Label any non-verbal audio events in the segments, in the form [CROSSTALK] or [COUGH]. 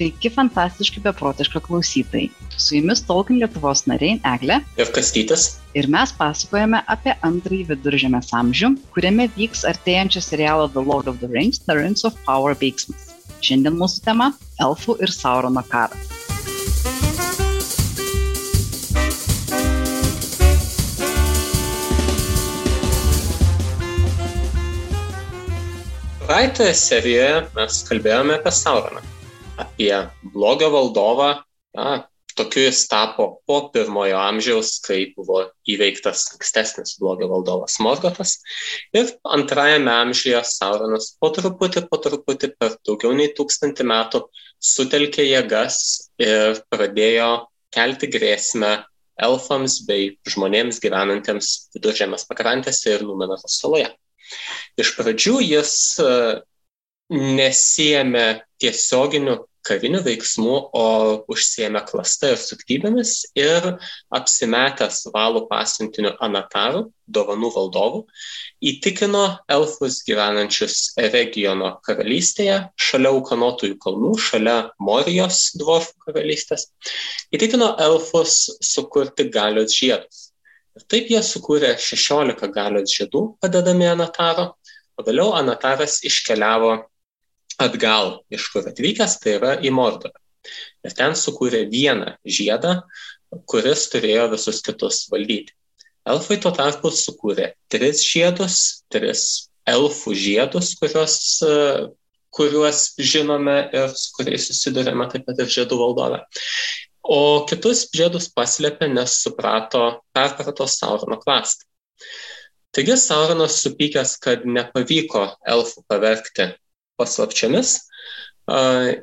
Sveiki, fantastiški beprotiški klausytojai. Su jumis Tolkien Lietuvos nariai Eglė ir Kastytis. Ir mes pasakojame apie antrąjį viduržėmės amžių, kuriame vyks artėjančio serialo The Lord of the Rings, The Rings of Power veiksmas. Šiandien mūsų tema - Elfų ir Saurono karas. Praeitoje serijoje mes kalbėjome apie Sauroną, apie blogio valdovą, na, tokiu jis tapo po pirmojo amžiaus, kai buvo įveiktas ankstesnis blogio valdovas Morgotas. Ir antrajame amžiuje Sauronas po truputį, po truputį per daugiau nei tūkstantį metų sutelkė jėgas ir pradėjo kelti grėsmę elfams bei žmonėms gyvenantiems viduržėmės pakrantėse ir Numenos saloje. Iš pradžių jis e, nesijėmė tiesioginių karinių veiksmų, o užsiemė klasta ir suktybėmis ir apsimetęs valų pasiuntiniu Anataru, dovanų valdovu, įtikino elfus gyvenančius regiono karalystėje, šalia Ukanotųjų kalnų, šalia Morijos dvorfų karalystės, įtikino elfus sukurti galios žiedus. Ir taip jie sukūrė 16 galios žiedų padedami Anataro, o vėliau Anataras iškeliavo atgal, iš kur atvykęs, tai yra į Mordorą. Ir ten sukūrė vieną žiedą, kuris turėjo visus kitus valdyti. Elfai tuo tarpu sukūrė tris žiedus, tris elfų žiedus, kuriuos, kuriuos žinome ir su kuriais susidurėme taip pat ir žiedų valdove o kitus žiedus paslėpė, nes suprato, perprato Saurono klastą. Taigi Sauronas supykęs, kad nepavyko elfų pavergti paslapčiomis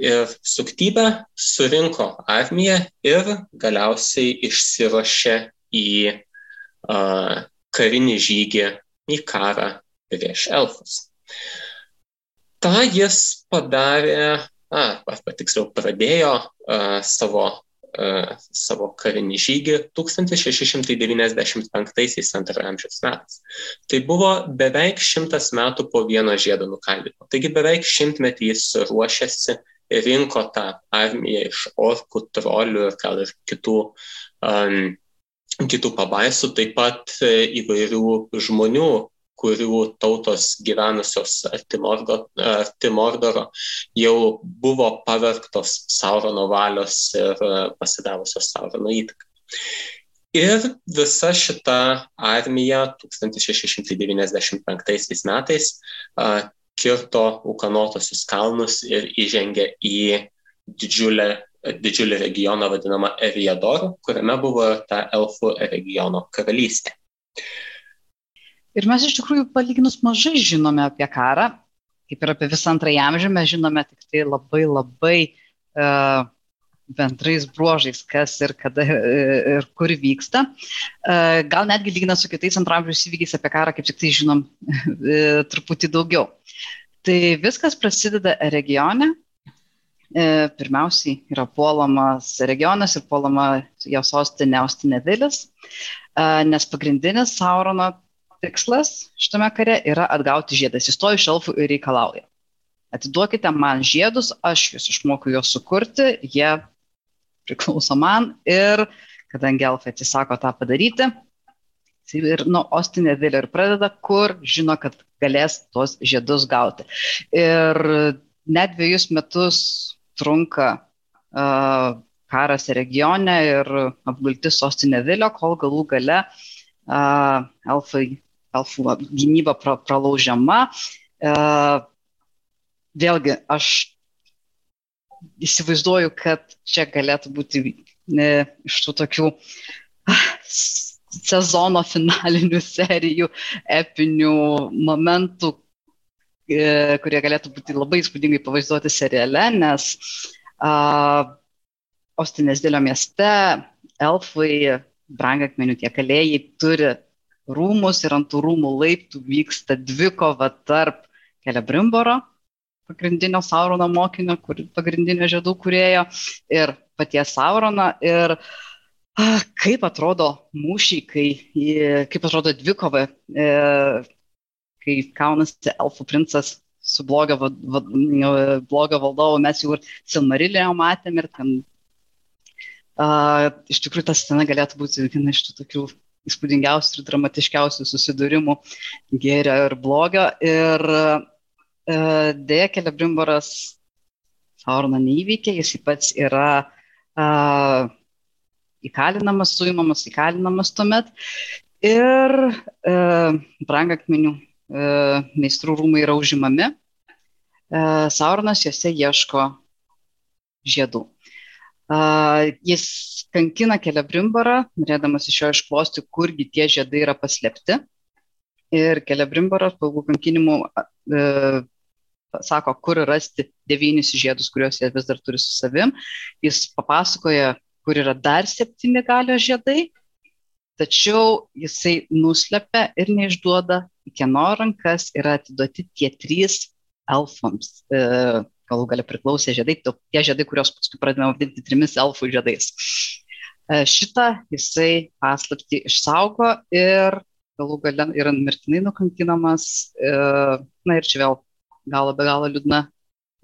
ir suktybę surinko armiją ir galiausiai išsirošė į karinį žygį, į karą prieš elfus. Ta jis padarė, arba tiksliau pradėjo a, savo savo karinį žygį 1695 antrojo amžiaus metais. Tai buvo beveik šimtas metų po vieno žiedo nukaldimo. Taigi beveik šimtmetį jis ruošėsi ir rinko tą armiją iš orkų, trolių ir gal ir kitų, um, kitų pabaisų, taip pat įvairių žmonių, kurių tautos gyvenusios arti Mordoro jau buvo pavergtos Saurono valios ir e, pasidavusios Saurono įtaką. Ir visa šita armija 1695 metais a, kirto Ukanotosius kalnus ir įžengė į didžiulę, didžiulį regioną vadinamą Eriador, kuriame buvo ta elfų regiono karalystė. Ir mes iš tikrųjų palyginus mažai žinome apie karą, kaip ir apie visą antrąjį amžių, mes žinome tik tai labai labai uh, bendrais bruožais, kas ir kada ir kur vyksta. Uh, gal netgi lyginant su kitais antramžiaus įvykiais apie karą, kaip tik tai žinom truputį daugiau. Tai viskas prasideda regione. Pirmiausiai yra puolamas regionas ir puolama jo sostinė Austinė Vilis, nes pagrindinis Saurono tikslas šitame kare yra atgauti žiedas. Jis to iš elfų ir reikalauja. Atiduokite man žiedus, aš jūs išmoku juos sukurti, jie priklauso man ir kadangi elfai atsisako tą padaryti, ir nuo Ostinė Vilė ir pradeda, kur žino, kad galės tuos žiedus gauti. Ir net dviejus metus trunka uh, karas regione ir apgulti Sostinė Vilio, kol galų gale uh, elfai elfų gynyba pra, pralaužiama. E, vėlgi, aš įsivaizduoju, kad čia galėtų būti ne, iš tų tokių sezono finalinių serijų, epinių momentų, e, kurie galėtų būti labai įspūdingai pavaizduoti seriale, nes uh, Ostinės dėlio mieste elfai, brangakmenių tie kalėjai turi rūmus ir ant tų rūmų laiptų vyksta dvikova tarp Kelebrimboro, pagrindinio Saurono mokinio, kur, pagrindinio žiedų kurėjo, ir paties Saurono. Ir a, kaip atrodo mūšiai, kai, kaip atrodo dvikova, e, kai kaunasi elfų princas su blogio, va, blogio valdovu mes jau ir Silmarilėje matėm ir ten uh, iš tikrųjų ta scena galėtų būti viena iš tų tokių įspūdingiausių ir dramatiškiausių susidūrimų gėrio ir blogio. Ir uh, dėja, Kelebrimboras Sauroną neįveikė, jis pats yra uh, įkalinamas, suimamas, įkalinamas tuomet. Ir uh, brangakmenių uh, meistrų rūmai yra užimami. Uh, Sauronas juose ieško žiedų. Jis kankina Kelebrimbarą, norėdamas iš jo išklosti, kurgi tie žiedai yra paslėpti. Ir Kelebrimbaras paugų kankinimų uh, sako, kur rasti devynis žiedus, kuriuos jie vis dar turi su savim. Jis papasakoja, kur yra dar septyni galios žiedai, tačiau jisai nuslepia ir neišduoda, į kieno rankas yra atiduoti tie trys elfams. E, galų galia priklausė žiedai, tie žiedai, kuriuos paskui pradėjome vadinti trimis elfų žiedais. E, šitą jisai paslapti išsaugo ir galų gale yra mirtinai nukankinamas. E, na ir čia vėl galo be galo liūdna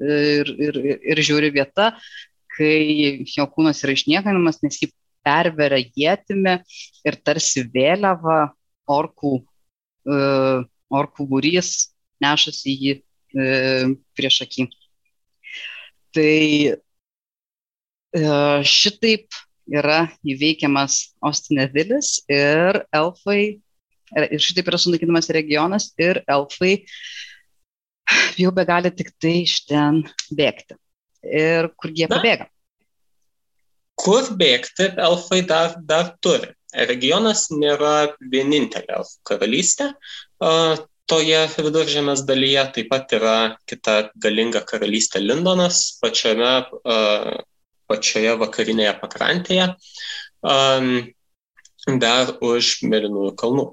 ir, ir, ir žiūri vieta, kai jo kūnas yra išniekanamas, nes jį perveria jėtimi ir tarsi vėliava orkų, orkų būrys nešasi jį prieš akį. Tai uh, šitaip yra įveikiamas Ostinevilis ir elfai, ir šitaip yra sunaikinamas regionas ir elfai jau be gali tik tai iš ten bėgti. Ir kur jie Na, pabėga? Kur bėgti elfai dar, dar turi. Regionas nėra vienintelė elfų karalystė. Toje viduržėmės dalyje taip pat yra kita galinga karalystė Lindonas, pačiame, pačioje vakarinėje pakrantėje, dar už Mėlynųjų kalnų.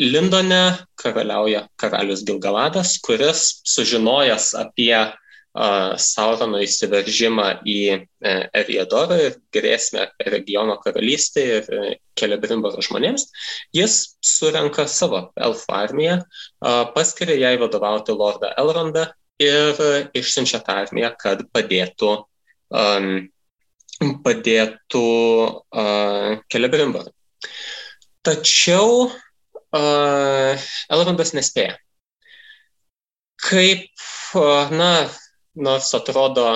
Lindone karaliauja karalius Gilgaladas, kuris sužinojęs apie Saurono įsiveržimą į e, Eriadorą ir grėsmę regiono karalystė ir e, Kelebrimbaro žmonėms, jis surenka savo elfų armiją, paskiria jai vadovauti Lordą Elrondą ir išsiunčia tą armiją, kad padėtų, um, padėtų uh, Kelebrimbarui. Tačiau uh, Elrondas nespėja. Kaip, uh, na, nors atrodo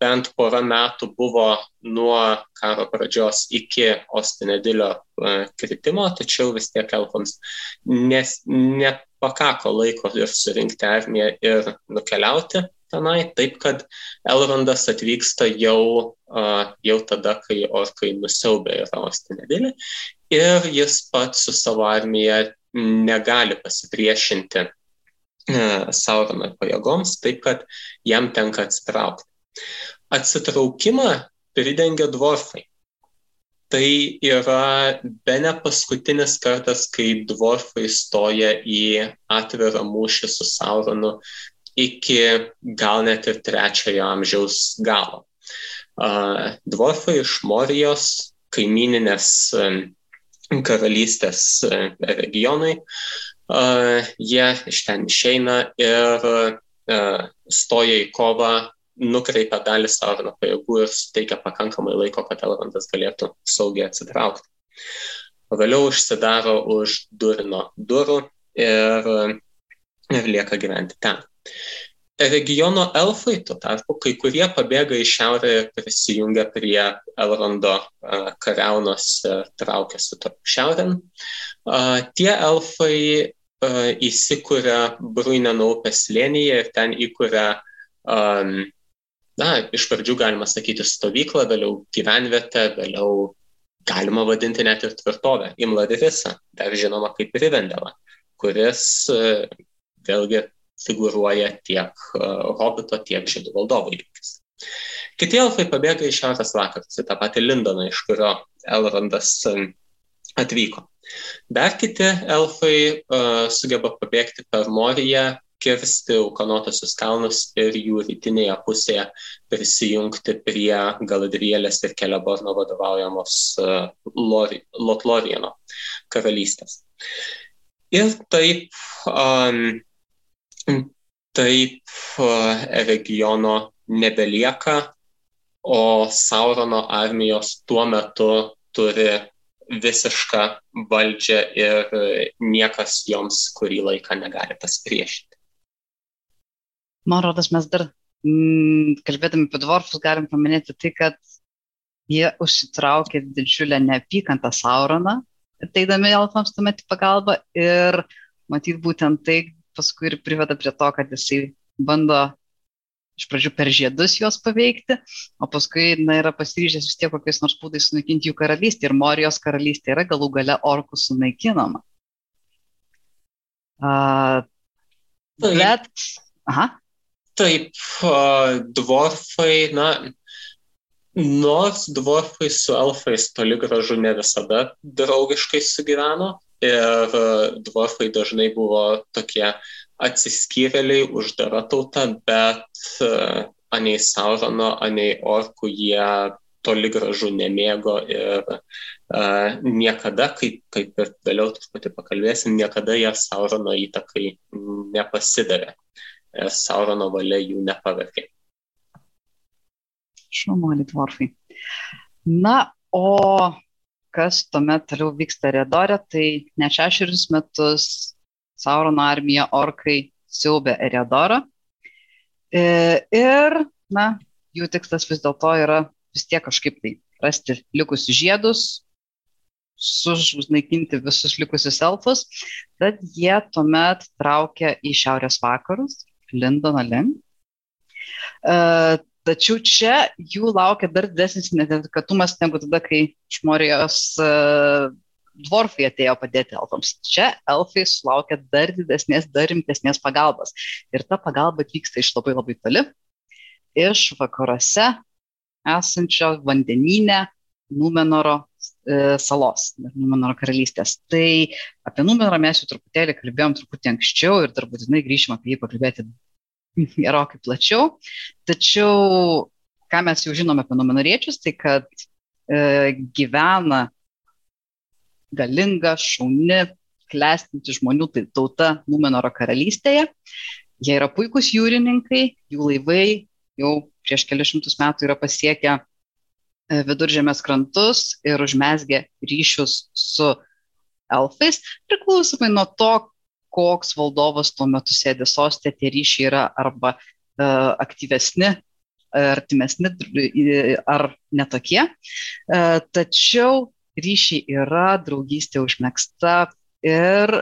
bent porą metų buvo nuo karo pradžios iki Ostinedilio uh, kritimo, tačiau vis tiek elfams nes, nepakako laiko ir surinkti armiją ir nukeliauti tenai, taip kad Elrondas atvyksta jau, uh, jau tada, kai orkai nusiaubė yra Ostinedilį ir jis pats su savo armija negali pasipriešinti e, Saurono pajėgoms, taip kad jam tenka atsitraukti. Atsitraukimą pridengia dvorfai. Tai yra be ne paskutinis kartas, kai dvorfai stoja į atvirą mūšį su Sauronu iki gal net ir trečiojo amžiaus galo. Dvorfai iš Morijos kaimininės karalystės e, regionai, jie iš ten išeina ir e, stoja į kovą, nukreipia dalį Saurono pajėgų ir suteikia pakankamai laiko, kad Elrondas galėtų saugiai atsitraukti. Vėliau užsidaro už Durino durų ir, ir lieka gyventi ten. Regiono elfai, tuo tarpu, kai kurie pabėga į šiaurę ir prisijungia prie Elrondo kariaunos ir traukiasi to šiaurėn. Tie elfai įsikūrė Bruineno upės slėnyje ir ten įkūrė, na, iš pradžių galima sakyti stovyklą, vėliau gyvenvietę, vėliau galima vadinti net ir tvirtovę, Imladirisa, dar žinoma kaip Rivendela, kuris vėlgi figuruoja tiek e, Hobito, tiek Žydų valdovų įvykis. Kiti elfai pabėga į šiaurės vakarus, į tą patį Lindoną, iš kurio Elrondas e, atvyko. Dar kiti elfai uh, sugeba pabėgti per Moriją, kirsti Ukanotosius kalnus ir jų rytinėje pusėje prisijungti prie Galadrielės ir Keleborno vadovaujamos uh, Lotlorieno karalystės. Ir taip um, taip regiono nebelieka, o Saurono armijos tuo metu turi visišką valdžią ir niekas joms kurį laiką negali pasipriešinti. Man rodos, mes dar mm, kalbėdami apie dvorfus galim paminėti tai, kad jie užsitraukė didžiulę neapykantą Sauroną, ateidami elfams tuomet į pagalbą ir matyt būtent tai paskui ir priveda prie to, kad jisai bando iš pradžių per žiedus juos paveikti, o paskui na, yra pasiryžęs vis tiek kokiais nors būdais sunaikinti jų karalystę ir Morijos karalystė yra galų gale orkų sunaikinama. Uh, bet, aha. Taip, dvorfai, na, nors dvorfai su elfais toli gražu ne visada draugiškai sugyveno ir dvorfai dažnai buvo tokie atsiskyrėliai, uždara tauta, bet anei Saurono, anei orkų jie toli gražu nemėgo ir uh, niekada, kaip, kaip ir vėliau truputį pakalbėsim, niekada jie Saurono įtakai nepasidavė. Saurono valia jų nepaverkė. Šaunuoliai dvorfai. Na, o kas tuomet toliau vyksta Redore, tai ne šešerius metus Saurono armija orkai siaubė Redorą. E, ir, na, jų tikslas vis dėlto yra vis tiek kažkaip tai rasti likusius žiedus, sunaikinti visus likusius elfus, tad jie tuomet traukia į šiaurės vakarus, Lindono link. Uh, tačiau čia jų laukia dar didesnis netikėtumas negu tada, kai Šmorijos uh, dvorfai atėjo padėti elfams. Čia elfai sulaukia dar didesnės, dar rimtesnės pagalbos. Ir ta pagalba atvyksta iš labai labai toli, iš vakaruose esančio vandeninė Numenoro e, salos, Numenoro karalystės. Tai apie Numenorą mes jau truputėlį kalbėjom truputį anksčiau ir dar būtinai grįšim apie jį pakalbėti gerokai plačiau. Tačiau, ką mes jau žinome apie numenoriečius, tai kad e, gyvena galinga, šauni, klestinti žmonių tai tauta Numenoro karalystėje. Jie yra puikūs jūrininkai, jų laivai jau prieš kelius šimtus metų yra pasiekę e, viduržėmės krantus ir užmesgę ryšius su elfais, priklausomai nuo to, koks valdovas tuo metu sėdi sostė, tie ryšiai yra arba uh, aktyvesni, artimesni ar netokie. Uh, tačiau ryšiai yra, draugystė užmėgsta ir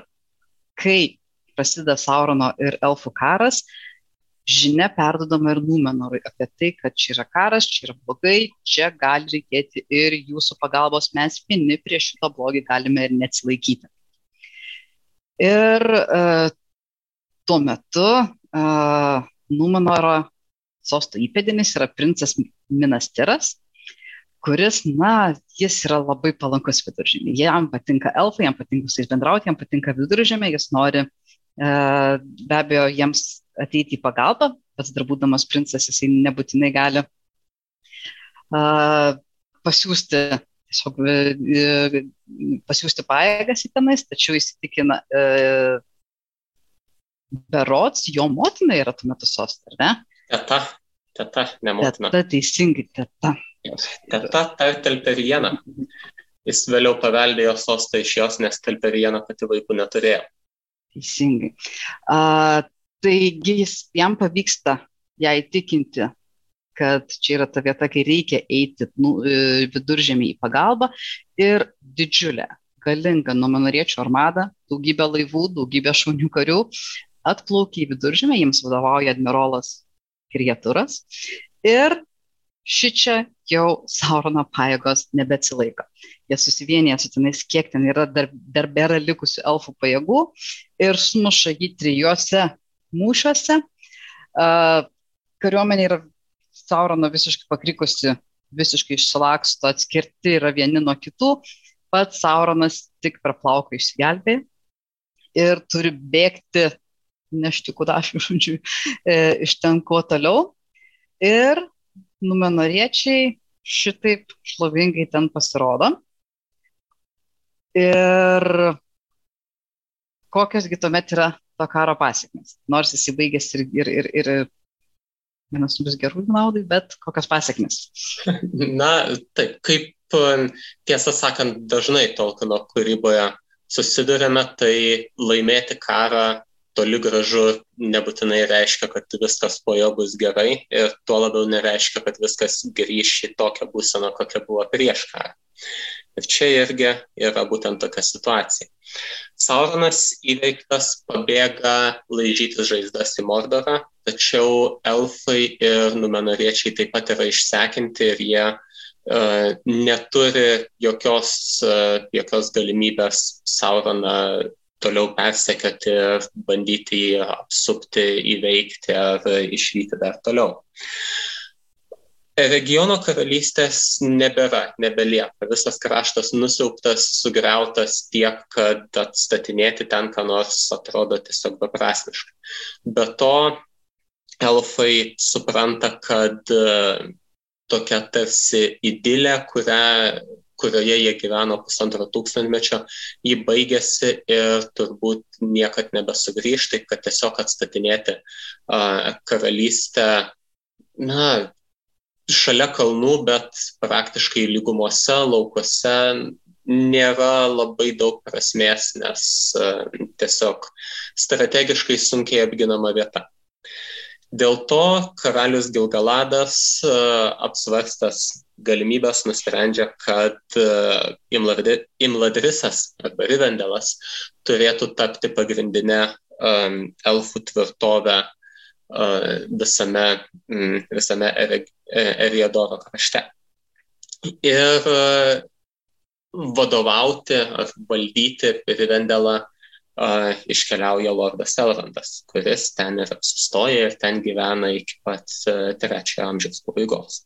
kai prasideda Saurono ir elfų karas, žinia perdodama ir Numenorui apie tai, kad čia yra karas, čia yra blogai, čia gali reikėti ir jūsų pagalbos, mes vieni prieš šitą blogį galime ir neatsilaikyti. Ir uh, tuo metu uh, Numenoro sosto įpėdinis yra princas Minastiras, kuris, na, jis yra labai palankus viduržėmė. Jam patinka elfai, jam patinka su jais bendrauti, jam patinka viduržėmė, jis nori uh, be abejo jiems ateiti į pagalbą, pats dar būdamas princas, jisai nebūtinai gali uh, pasiūsti, tiesiog uh, pasiūsti pajėgas į tenais, tačiau įsitikina, berots, jo motina yra tuo metu sostė, ar ne? Teta, teta, ne motina. Teta, teisingai, teta. Teta telpė vieną. Jis vėliau paveldėjo sostą iš jos, nes telpė vieną pati vaikų neturėjo. Teisingai. Uh, Taigi jis, jam pavyksta ją įtikinti, kad čia yra ta vieta, kai reikia eiti nu, e, viduržėmį į pagalbą ir didžiulė, galinga numenoriečių armada, daugybė laivų, daugybė šaunių karių atplaukia į viduržėmę, jiems vadovauja admirolas Krietūras ir ši čia jau Saurono pajėgos nebeatsilaiko. Jie susivienyje su tenais, kiek ten yra dar, dar bėra likusių elfų pajėgų ir sumuša jį trijose mūšiuose. Kariuomenė yra Saurono visiškai pakrikusi, visiškai išsilaksto, atskirti yra vieni nuo kitų. Pats Sauronas tik per plauką išsigelbė ir turi bėgti, nešti kudašių, žodžiu, e, iš ten kuo toliau. Ir numenoriečiai šitaip šlovingai ten pasirodo. Ir kokiosgi tuomet yra to karo pasiekmes. Nors jis įbaigęs ir, ir, ir, ir vienas bus gerų naudai, bet kokios pasiekmes? [LAUGHS] Na, taip, kaip tiesą sakant, dažnai Tolkieno kūryboje susidurėme, tai laimėti karą toli gražu nebūtinai reiškia, kad viskas po jo bus gerai ir tuo labiau nereiškia, kad viskas grįš į tokią būseną, kokia buvo prieš karą. Ir čia irgi yra būtent tokia situacija. Sauronas įveiktas pabėga laižytis žaizdas į Mordorą, tačiau elfai ir numenoriečiai taip pat yra išsekinti ir jie uh, neturi jokios, uh, jokios galimybės Sauroną toliau persekioti bandyti jį apsupti, įveikti ar išvykti dar toliau. Regiono karalystės nebėra, nebelieka. Visas kraštas nusiauptas, sugriautas tiek, kad atstatinėti ten ką nors atrodo tiesiog beprasmiškai. Be to, elfai supranta, kad e, tokia tarsi idilė, kurią, kurioje jie gyveno pusantro tūkstantmečio, jį baigėsi ir turbūt niekad nebesugrįž, taip kad tiesiog atstatinėti karalystę, na, šalia kalnų, bet praktiškai lygumose, laukuose nėra labai daug prasmės, nes tiesiog strategiškai sunkiai apginama vieta. Dėl to karalius Gilgaladas e, apsvarstęs galimybės nusprendžia, kad e, Imladrisas arba Rivendelas turėtų tapti pagrindinę elfų tvirtovę visame, visame Eriadoro krašte. Ir vadovauti ar valdyti Rivendelą iškeliauja Lordas Elrandas, kuris ten ir apsistoja ir ten gyvena iki pat trečiojo amžiaus pabaigos.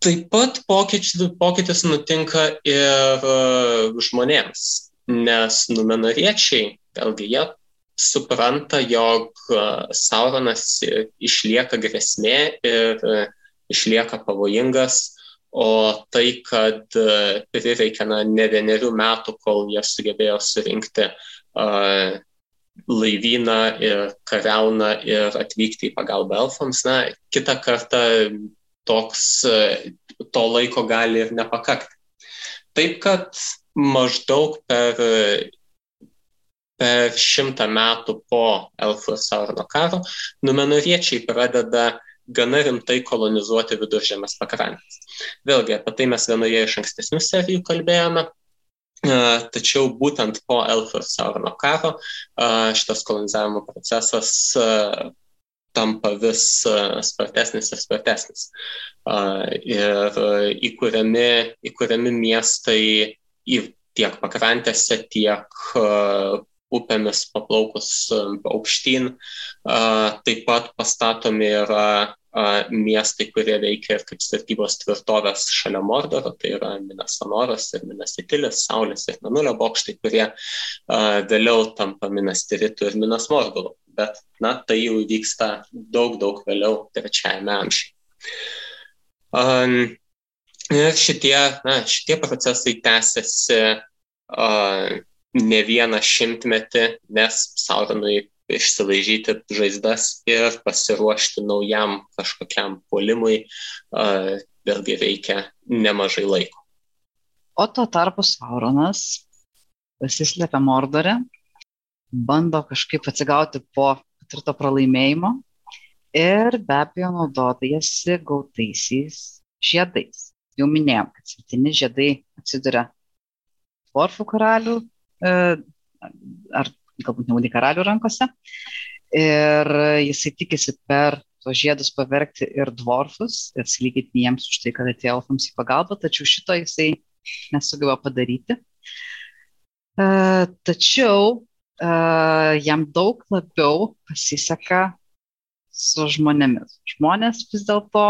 Taip pat pokytis, pokytis nutinka ir žmonėms, nes numenariečiai, vėlgi jie supranta, jog Sauronas išlieka grėsmė ir išlieka pavojingas, o tai, kad prireikė na, ne vienerių metų, kol jie sugebėjo surinkti uh, laivyną ir kariauną ir atvykti į pagalbą elfams, na, kitą kartą toks, to laiko gali ir nepakakti. Taip kad maždaug per per šimtą metų po Elfų ir Saurono karo numenoriečiai pradeda gana rimtai kolonizuoti viduržėmės pakrantės. Vėlgi, apie tai mes vienoje iš ankstesnių serijų kalbėjome, tačiau būtent po Elfų ir Saurono karo šitas kolonizavimo procesas tampa vis spartesnis ir spartesnis. Ir įkūriami, įkūriami miestai į tiek pakrantėse, tiek upėmis paplaukus aukštyn. Taip pat pastatomi yra miestai, kurie veikia ir kaip statybos tvirtovės šalia Mordoro, tai yra Minas Sonoras ir Minas Itilis, Saulės ir Menulio bokštai, kurie vėliau tampa Minas Tiritų ir Minas Mordoru. Bet, na, tai jau vyksta daug, daug vėliau, trečiajame amžiuje. Ir šitie, na, šitie procesai tęsiasi ne vieną šimtmetį, nes Sauronui išsilaižyti žaizdas ir pasiruošti naujam kažkokiam polimui vėlgi reikia nemažai laiko. O tuo tarpu Sauronas pasislėpia Mordore, bando kažkaip atsigauti po patirto pralaimėjimo ir be abejo naudodajasi gautaisiais žiedais. Jau minėjom, kad septyni žiedai atsiduria dvorfų karalių E, ar galbūt nebūdai karalių rankose. Ir jisai tikisi per tos žiedus pavergti ir dvorfus ir atsilyginti jiems už tai, kad atėjo elfams į pagalbą, tačiau šito jisai nesugeba padaryti. Uh, tačiau uh, jam daug labiau pasiseka su žmonėmis. Žmonės vis dėlto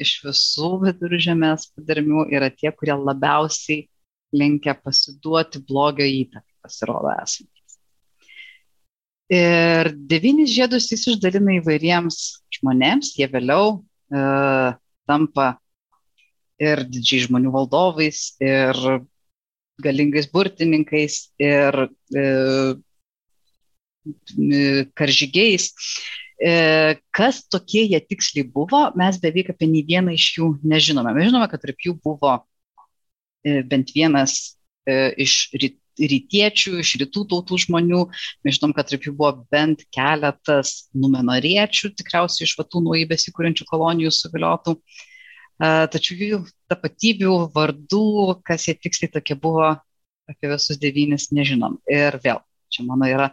iš visų viduržėmės padarmių yra tie, kurie labiausiai linkia pasiduoti blogio įtakai pasirodo esantys. Ir devynis žiedus jis išdalina įvairiems žmonėms, jie vėliau e, tampa ir didžiai žmonių valdovais, ir galingais burtininkais ir e, karžygiais. E, kas tokie jie tiksliai buvo, mes beveik apie nei vieną iš jų nežinome. Mes žinome, kad tarp jų buvo e, bent vienas e, iš ryt, rytiečių, iš rytų tautų žmonių. Mes žinom, kad tarp jų buvo bent keletas numenoriečių, tikriausiai iš vatų naujai besikūrenčių kolonijų suviliotų. Tačiau jų tapatybių, vardų, kas jie tiksliai tokie buvo, apie visus devynis nežinom. Ir vėl, čia mano yra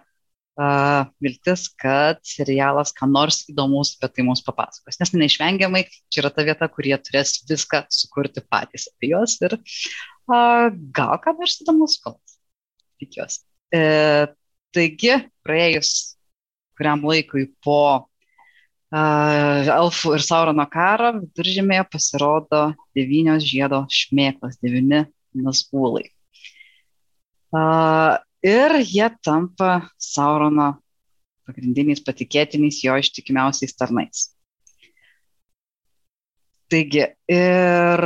uh, viltis, kad serialas ką nors įdomus apie tai mums papasakos. Nes neišvengiamai čia yra ta vieta, kur jie turės viską sukurti patys apie juos ir uh, gal ką nors įdomus kalbas tikiuosi. E, taigi, praėjus kuriam laikui po uh, Elfų ir Saurono karo viduržėmėje pasirodo devynios žiedo šmėklos, devyni nasbūlai. Uh, ir jie tampa Saurono pagrindiniais patikėtiniais jo ištikimiausiais tarnais. Taigi, ir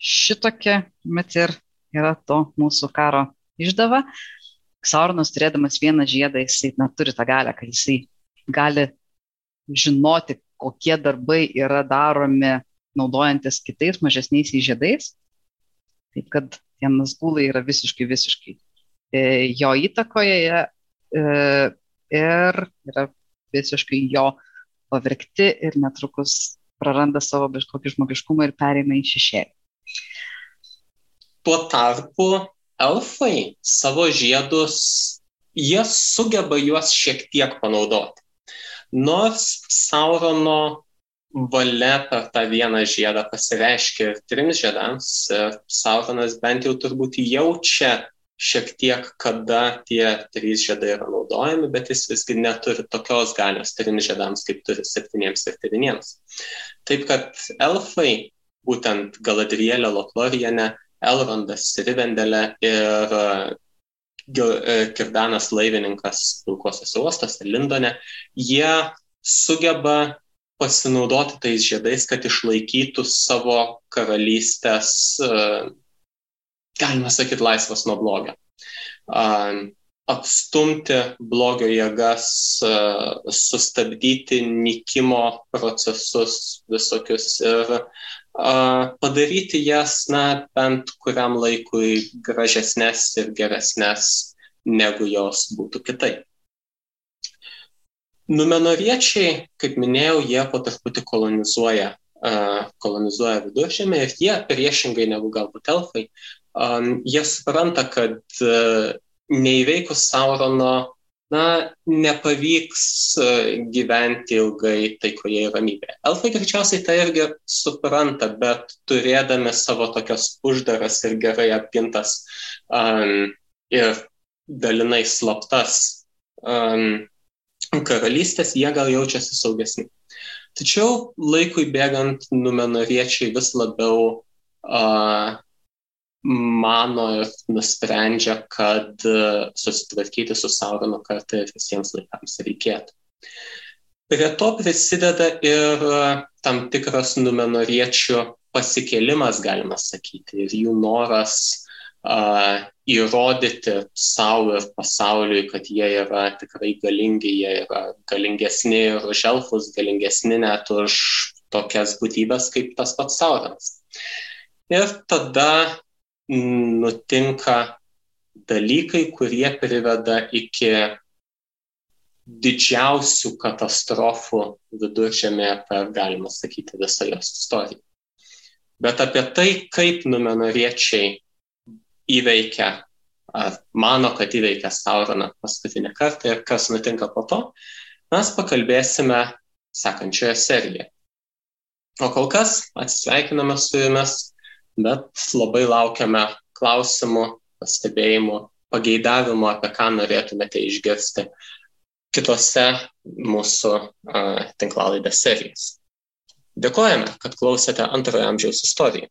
šitokia, met ir yra to mūsų karo išdava. Sauronas turėdamas vieną žiedą, jisai na, turi tą galę, kad jisai gali žinoti, kokie darbai yra daromi naudojantis kitais mažesniais žiedais. Taip kad tie nasgulai yra visiškai, visiškai e, jo įtakoje e, ir yra visiškai jo pavirkti ir netrukus praranda savo kažkokį žmogiškumą ir pereina į šešėlį. Tuo tarpu elfai savo žiedus, jie sugeba juos šiek tiek panaudoti. Nors Saurono valia per tą vieną žiedą pasireiškia ir trims žiedams, Sauronas bent jau turbūt jaučia šiek tiek, kada tie trys žiedai yra naudojami, bet jis visgi neturi tokios galios trims žiedams, kaip turi septyniems ir devyniems. Taip kad elfai, būtent Galadrielė Lotlorienė, Elrondas Rivendelė ir e, Kirdanas laivininkas pilkosios uostose Lindone, jie sugeba pasinaudoti tais žiedais, kad išlaikytų savo karalystės, e, galima sakyti, laisvas nuo blogio. Atstumti blogio jėgas, e, sustabdyti nikimo procesus visokius ir padaryti jas, na, bent kuriam laikui gražesnės ir geresnės, negu jos būtų kitaip. Numenoriečiai, kaip minėjau, jie po truputį kolonizuoja, kolonizuoja viduržėmę ir jie priešingai negu galbūt elfai, jie supranta, kad neįveikus Saurono na, nepavyks e, gyventi ilgai taikoje ir ramybėje. Elfai greičiausiai tai irgi supranta, bet turėdami savo tokias uždaras ir gerai apgintas um, ir dalinai slaptas um, karalystės, jie gal jaučiasi saugesni. Tačiau laikui bėgant numenoriečiai vis labiau uh, mano ir nusprendžia, kad e, susitvarkyti su Saurono kartą ir visiems laikams reikėtų. Prie to prisideda ir e, tam tikras numenoriečių pasikėlimas, galima sakyti, ir jų noras uh, įrodyti savo ir pasauliui, kad jie yra tikrai galingi, jie yra galingesni ir už elfus, galingesni net už tokias būtybės kaip tas pats Sauronas. Ir tada nutinka dalykai, kurie priveda iki didžiausių katastrofų viduržėmėje per, galima sakyti, visą jos istoriją. Bet apie tai, kaip numenoriečiai įveikia, ar mano, kad įveikia Sauroną paskutinį kartą ir kas nutinka po to, mes pakalbėsime sekančioje serijoje. O kol kas atsisveikiname su jumis bet labai laukiame klausimų, pastebėjimų, pageidavimų, apie ką norėtumėte išgirsti kitose mūsų uh, tinklalaidės serijos. Dėkojame, kad klausėte antrojo amžiaus istoriją.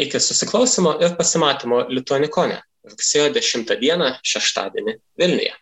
Iki susiklausimo ir pasimatymo Lituanikone rugsėjo 10 dieną šeštadienį Vilniuje.